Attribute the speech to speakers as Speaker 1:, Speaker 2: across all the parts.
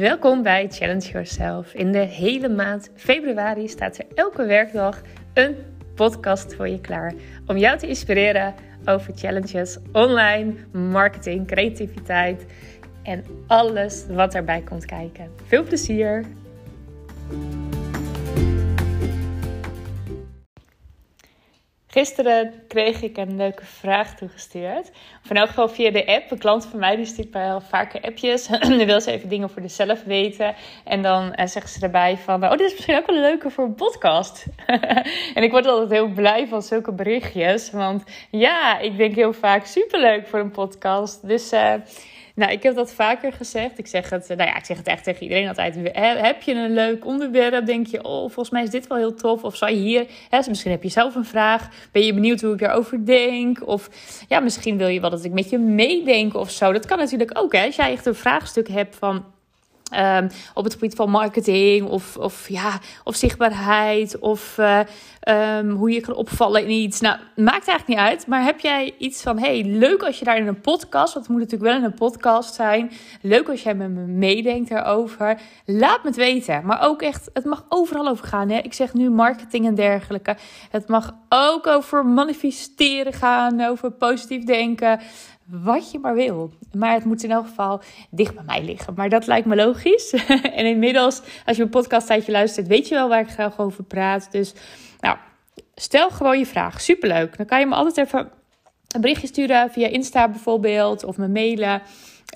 Speaker 1: Welkom bij Challenge Yourself. In de hele maand februari staat er elke werkdag een podcast voor je klaar om jou te inspireren over challenges, online, marketing, creativiteit en alles wat erbij komt kijken. Veel plezier! Gisteren kreeg ik een leuke vraag toegestuurd. Of in elk geval via de app. Een klant van mij die stuurt mij al vaker appjes. dan wil ze even dingen voor zichzelf weten. En dan uh, zegt ze erbij van... Oh, dit is misschien ook wel leuker voor een podcast. en ik word altijd heel blij van zulke berichtjes. Want ja, ik denk heel vaak superleuk voor een podcast. Dus... Uh, nou, ik heb dat vaker gezegd. Ik zeg het, nou ja, ik zeg het echt tegen iedereen altijd. Heb je een leuk onderwerp? Denk je, oh, volgens mij is dit wel heel tof. Of zou je hier, hè, misschien heb je zelf een vraag. Ben je benieuwd hoe ik erover denk? Of ja, misschien wil je wel dat ik met je meedenk of zo. Dat kan natuurlijk ook, hè. Als jij echt een vraagstuk hebt van Um, op het gebied van marketing of, of, ja, of zichtbaarheid of uh, um, hoe je kan opvallen in iets. Nou, maakt eigenlijk niet uit. Maar heb jij iets van, hey, leuk als je daar in een podcast, want het moet natuurlijk wel in een podcast zijn. Leuk als jij met me meedenkt daarover. Laat me het weten. Maar ook echt, het mag overal over gaan. Hè? Ik zeg nu marketing en dergelijke. Het mag ook over manifesteren gaan, over positief denken wat je maar wil. Maar het moet in elk geval dicht bij mij liggen. Maar dat lijkt me logisch. en inmiddels, als je een podcast tijdje luistert, weet je wel waar ik graag over praat. Dus nou, stel gewoon je vraag. Superleuk. Dan kan je me altijd even een berichtje sturen via Insta bijvoorbeeld. Of me mailen.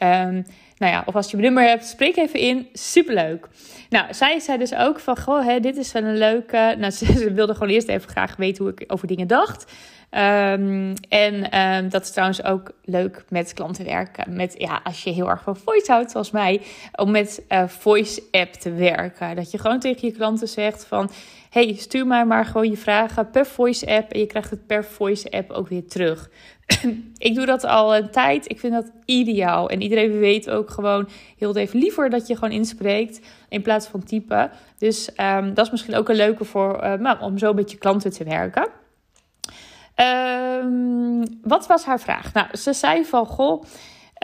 Speaker 1: Um, nou ja, of als je mijn nummer hebt, spreek even in. Superleuk. Nou, zij zei dus ook van, goh, hè, dit is wel een leuke... Nou, ze, wilde gewoon eerst even graag weten hoe ik over dingen dacht. Um, en um, dat is trouwens ook leuk met klanten werken. Met, ja, als je heel erg van voice houdt, zoals mij, om met uh, voice app te werken. Dat je gewoon tegen je klanten zegt van, hey, stuur mij maar gewoon je vragen per voice app. En je krijgt het per voice app ook weer terug. ik doe dat al een tijd. Ik vind dat ideaal. En iedereen weet ook gewoon heel even liever dat je gewoon inspreekt in plaats van typen. Dus um, dat is misschien ook een leuke voor, uh, nou, om zo met je klanten te werken. Um, wat was haar vraag? Nou, ze zei van, goh,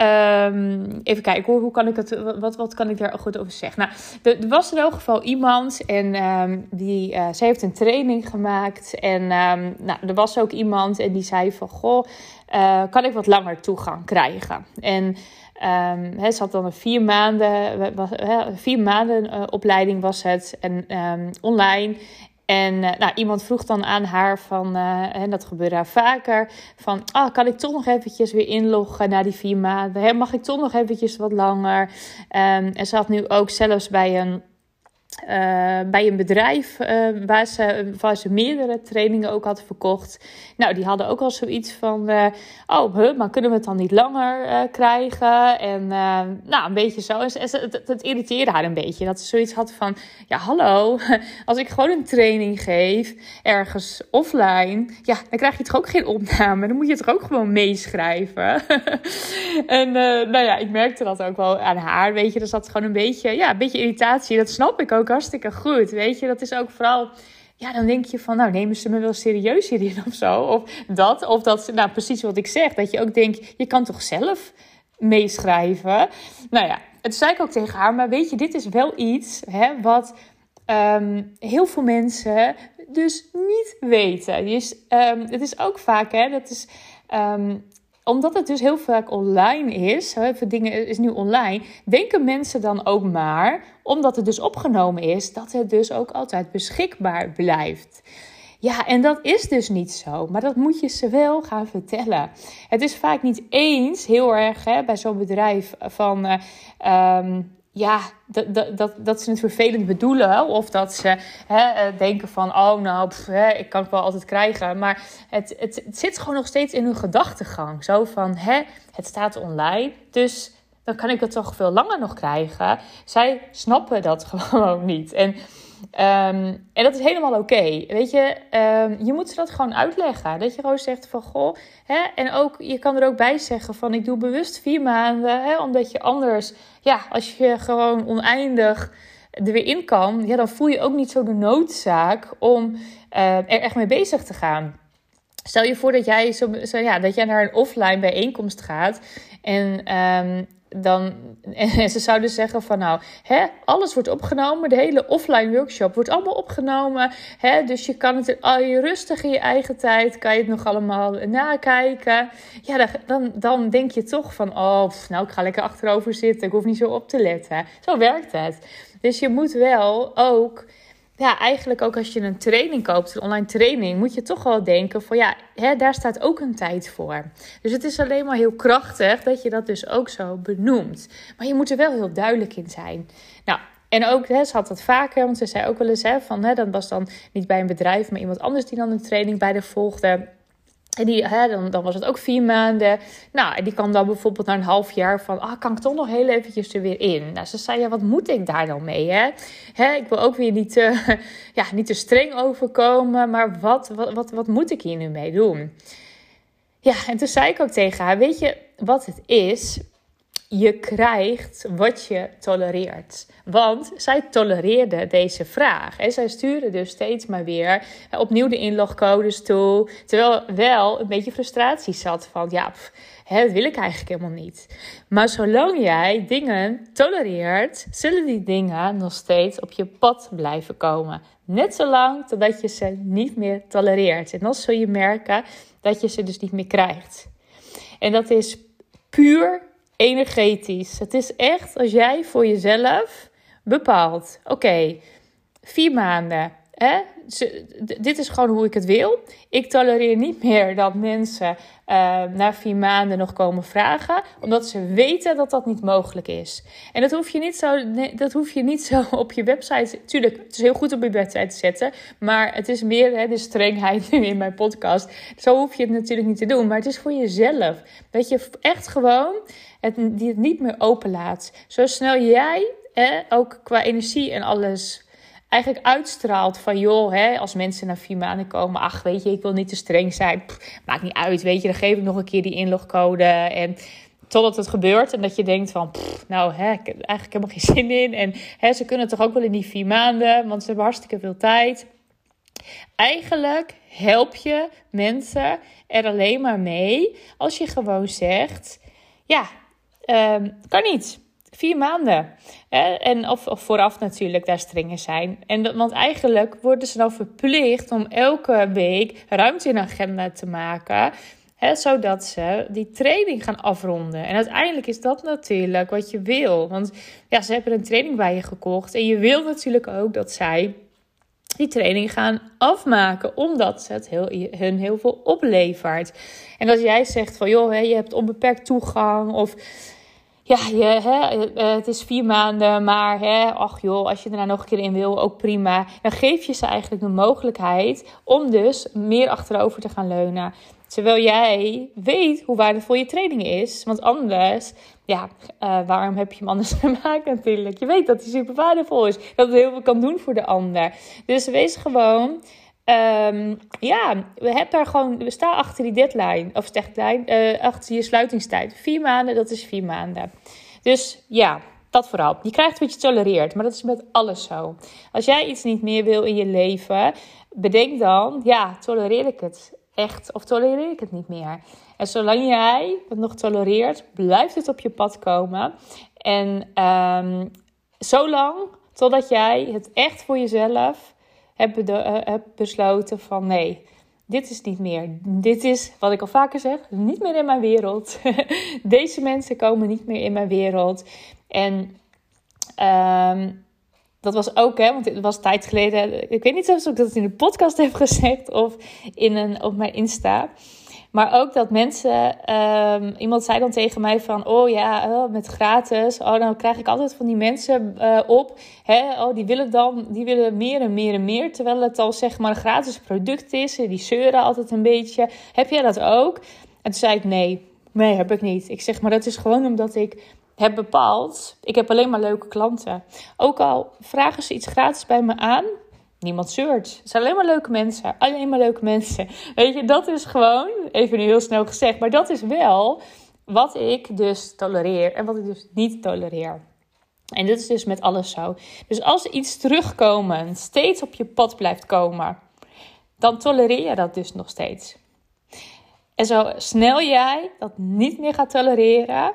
Speaker 1: um, even kijken hoe kan ik het, wat, wat kan ik daar goed over zeggen? Nou, er, was in elk geval iemand en um, die, uh, ze heeft een training gemaakt en nou, er was ook iemand en die zei van, goh, uh, kan ik wat langer toegang krijgen? En Um, he, ze had dan een vier maanden, vier maanden uh, opleiding was het en online. En uh, nou, iemand vroeg dan aan haar van, en dat gebeurde haar vaker, van ah, kan ik toch nog eventjes weer inloggen na die vier maanden? Mag ik toch nog eventjes wat langer? Um, en ze had nu ook zelfs bij een uh, bij een bedrijf uh, waar, ze, waar ze meerdere trainingen ook had verkocht. Nou, die hadden ook al zoiets van: uh, Oh, maar kunnen we het dan niet langer krijgen? En nou, een beetje zo. En het, het, het, irriteerde haar een beetje. Dat ze zoiets had van: Ja, hallo, als ik gewoon een training geef ergens offline, ja, dan krijg je toch ook geen opname. Dan moet je toch ook gewoon meeschrijven. en nou ja, ik merkte dat ook wel aan haar. Weet je, er zat gewoon een beetje, ja, een beetje irritatie. Dat snap ik ook hartstikke goed. Weet je, dat is ook vooral. Ja, dan denk je van, nou nemen ze me wel serieus hierin of zo. Of dat, of dat, nou precies wat ik zeg. Dat je ook denkt, je kan toch zelf meeschrijven. Nou ja, het zei ik ook tegen haar. Maar weet je, dit is wel iets hè, wat um, heel veel mensen dus niet weten. Dus, um, het is ook vaak, hè, dat is... Um, omdat het dus heel vaak online is, veel dingen is nu online, denken mensen dan ook maar, omdat het dus opgenomen is, dat het dus ook altijd beschikbaar blijft. Ja, en dat is dus niet zo. Maar dat moet je ze wel gaan vertellen. Het is vaak niet eens heel erg hè, bij zo'n bedrijf van. Uh, um, ja, dat, dat, dat, ze het vervelend bedoelen. Of dat ze hè, eh, denken van, oh nou, hè, ik kan het wel altijd krijgen. Maar het, het, het, zit gewoon nog steeds in hun gedachtegang. Zo van, hè, het staat online, dus dan kan ik het toch veel langer nog krijgen. Zij snappen dat gewoon niet. En Um, en dat is helemaal oké. Weet je, um, je moet ze dat gewoon uitleggen. Dat je gewoon zegt van goh. Hè, en ook, je kan er ook bij zeggen van ik doe bewust vier maanden. Hè, omdat je anders, ja, als je gewoon oneindig er weer in kan, ja, dan voel je ook niet zo de noodzaak om uh, er echt mee bezig te gaan. Stel je voor dat jij, zo, zo, ja, dat jij naar een offline bijeenkomst gaat en um, dan, en ze zouden zeggen van nou, hè, alles wordt opgenomen. De hele offline workshop wordt allemaal opgenomen. Hè, dus je kan het al je rustig in je eigen tijd, kan je het nog allemaal nakijken. Ja, dan, dan, dan denk je toch van, oh, nou ik ga lekker achterover zitten. Ik hoef niet zo op te letten. Zo werkt het. Dus je moet wel ook ja, eigenlijk ook als je een training koopt, een online training, moet je toch wel denken van ja, hè, daar staat ook een tijd voor. Dus het is alleen maar heel krachtig dat je dat dus ook zo benoemt. Maar je moet er wel heel duidelijk in zijn. Nou, en ook, ze had dat vaker, want ze zei ook wel eens hè, van, hè, dat was dan niet bij een bedrijf, maar iemand anders die dan een training bij de volgde. En die, hè, dan, dan was het ook vier maanden. Nou, en die kwam dan bijvoorbeeld na een half jaar van... Ah, kan ik toch nog heel eventjes er weer in? Nou, ze zei, ja, wat moet ik daar dan mee, hè? hè ik wil ook weer niet te, ja, niet te streng overkomen. Maar wat, wat, wat, wat moet ik hier nu mee doen? Ja, en toen zei ik ook tegen haar... Weet je wat het is? Je krijgt wat je tolereert. Want zij tolereerde deze vraag. En zij stuurde dus steeds maar weer opnieuw de inlogcodes toe. Terwijl wel een beetje frustratie zat van ja, hè, dat wil ik eigenlijk helemaal niet. Maar zolang jij dingen tolereert, zullen die dingen nog steeds op je pad blijven komen. Net zolang totdat je ze niet meer tolereert. En dan zul je merken dat je ze dus niet meer krijgt. En dat is puur energetisch. Het is echt als jij voor jezelf bepaalt: oké, vier maanden. Hè? Dit is gewoon hoe ik het wil. Ik tolereer niet meer dat mensen uh, na vier maanden nog komen vragen, omdat ze weten dat dat niet mogelijk is. En dat hoef je niet zo, dat hoef je niet zo op je website. Tuurlijk, het is heel goed op je website te zetten, maar het is meer hè, de strengheid nu in mijn podcast. Zo hoef je het natuurlijk niet te doen, maar het is voor jezelf. Dat je echt gewoon het, die het niet meer openlaat. Zo snel jij, ook qua energie en alles, eigenlijk uitstraalt van joh, hè, als mensen naar vier maanden komen, ach weet je, ik wil niet te streng zijn, maakt niet uit, weet je, dan geef ik nog een keer die inlogcode en totdat het gebeurt en dat je denkt van, nou, hè, ik heb eigenlijk helemaal geen zin in en hè, ze kunnen toch ook wel in die vier maanden, want ze hebben hartstikke veel tijd. Eigenlijk help je mensen er alleen maar mee als je gewoon zegt, ja, Ehm, kan niet. Vier maanden. En of, vooraf natuurlijk daar strenger zijn. En want eigenlijk worden ze dan verplicht om elke week ruimte in agenda te maken. Hè, zodat ze die training gaan afronden. En uiteindelijk is dat natuurlijk wat je wil. Want ja, ze hebben een training bij je gekocht. En je wil natuurlijk ook dat zij die training gaan afmaken, omdat het heel, hun heel veel oplevert. En als jij zegt van joh, hè, je hebt onbeperkt toegang of ja, je, hè, eh, het is vier maanden, maar hè, ach joh, als je er nou nog een keer in wil, ook prima. Dan geef je ze eigenlijk de mogelijkheid om dus meer achterover te gaan leunen. Terwijl jij weet hoe waardevol je training is. Want anders, ja, uh, waarom heb je hem anders gemaakt natuurlijk? Je weet dat hij super waardevol is. Dat het heel veel kan doen voor de ander. Dus wees gewoon Um, ja, we hebben daar gewoon, we staan achter die deadline, of deadline, uh, achter je sluitingstijd. Vier maanden, dat is vier maanden. Dus ja, dat vooral. Je krijgt wat je tolereert, maar dat is met alles zo. Als jij iets niet meer wil in je leven, bedenk dan, ja, tolereer ik het echt of tolereer ik het niet meer? En zolang jij het nog tolereert, blijft het op je pad komen. En um, zolang totdat jij het echt voor jezelf heb, uh, heb besloten van nee, dit is niet meer. Dit is, wat ik al vaker zeg, niet meer in mijn wereld. Deze mensen komen niet meer in mijn wereld. En um, dat was ook, hè, want het was tijd geleden. Ik weet niet of ik dat in de podcast heb gezegd of in een, op mijn Insta. Maar ook dat mensen, ehm, iemand zei dan tegen mij van, oh ja, oh, met gratis, oh dan krijg ik altijd van die mensen uh, op, hè, oh die willen dan, die willen meer en meer en meer, terwijl het al zeg maar een gratis product is, die zeuren altijd een beetje. Heb jij dat ook? En toen zei ik, nee, nee heb ik niet. Ik zeg, maar dat is gewoon omdat ik heb bepaald, ik heb alleen maar leuke klanten. Ook al vragen ze iets gratis bij me aan, niemand zeurt. Het zijn alleen maar leuke mensen. Alleen maar leuke mensen. Weet je, dat is gewoon, even nu heel snel gezegd, maar dat is wel wat ik dus tolereer en wat ik dus niet tolereer. En dit is dus met alles zo. Dus als iets terugkomen steeds op je pad blijft komen, dan tolereer je dat dus nog steeds. En zo snel jij dat niet meer gaat tolereren,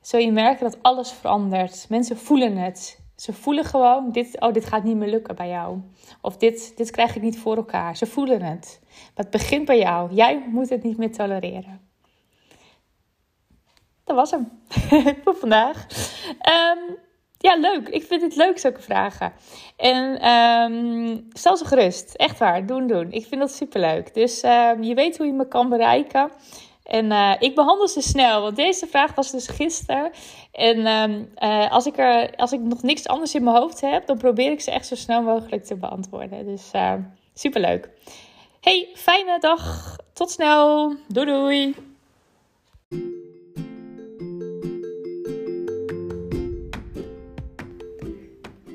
Speaker 1: zul je merken dat alles verandert. Mensen voelen het. Ze voelen gewoon, dit, oh, dit gaat niet meer lukken bij jou. Of dit, dit krijg ik niet voor elkaar. Ze voelen het. Maar het begint bij jou. Jij moet het niet meer tolereren. Dat was hem voor vandaag. Um, ja, leuk. Ik vind het leuk, zulke vragen. En um, stel ze gerust. Echt waar. Doen, doen. Ik vind dat superleuk. Dus uh, je weet hoe je me kan bereiken. En uh, ik behandel ze snel, want deze vraag was dus gisteren. En uh, als, ik er, als ik nog niks anders in mijn hoofd heb, dan probeer ik ze echt zo snel mogelijk te beantwoorden. Dus superleuk. Hey, fijne dag. Tot snel. Doei doei.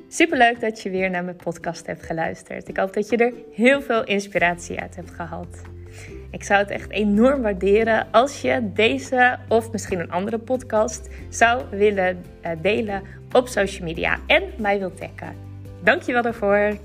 Speaker 1: Superleuk dat je weer naar mijn podcast hebt geluisterd. Ik hoop dat je er heel veel inspiratie uit hebt gehaald. Ik zou het echt enorm waarderen als je deze of misschien een andere podcast zou willen eh, delen op social media en mij wilt taggen. Dankjewel daarvoor.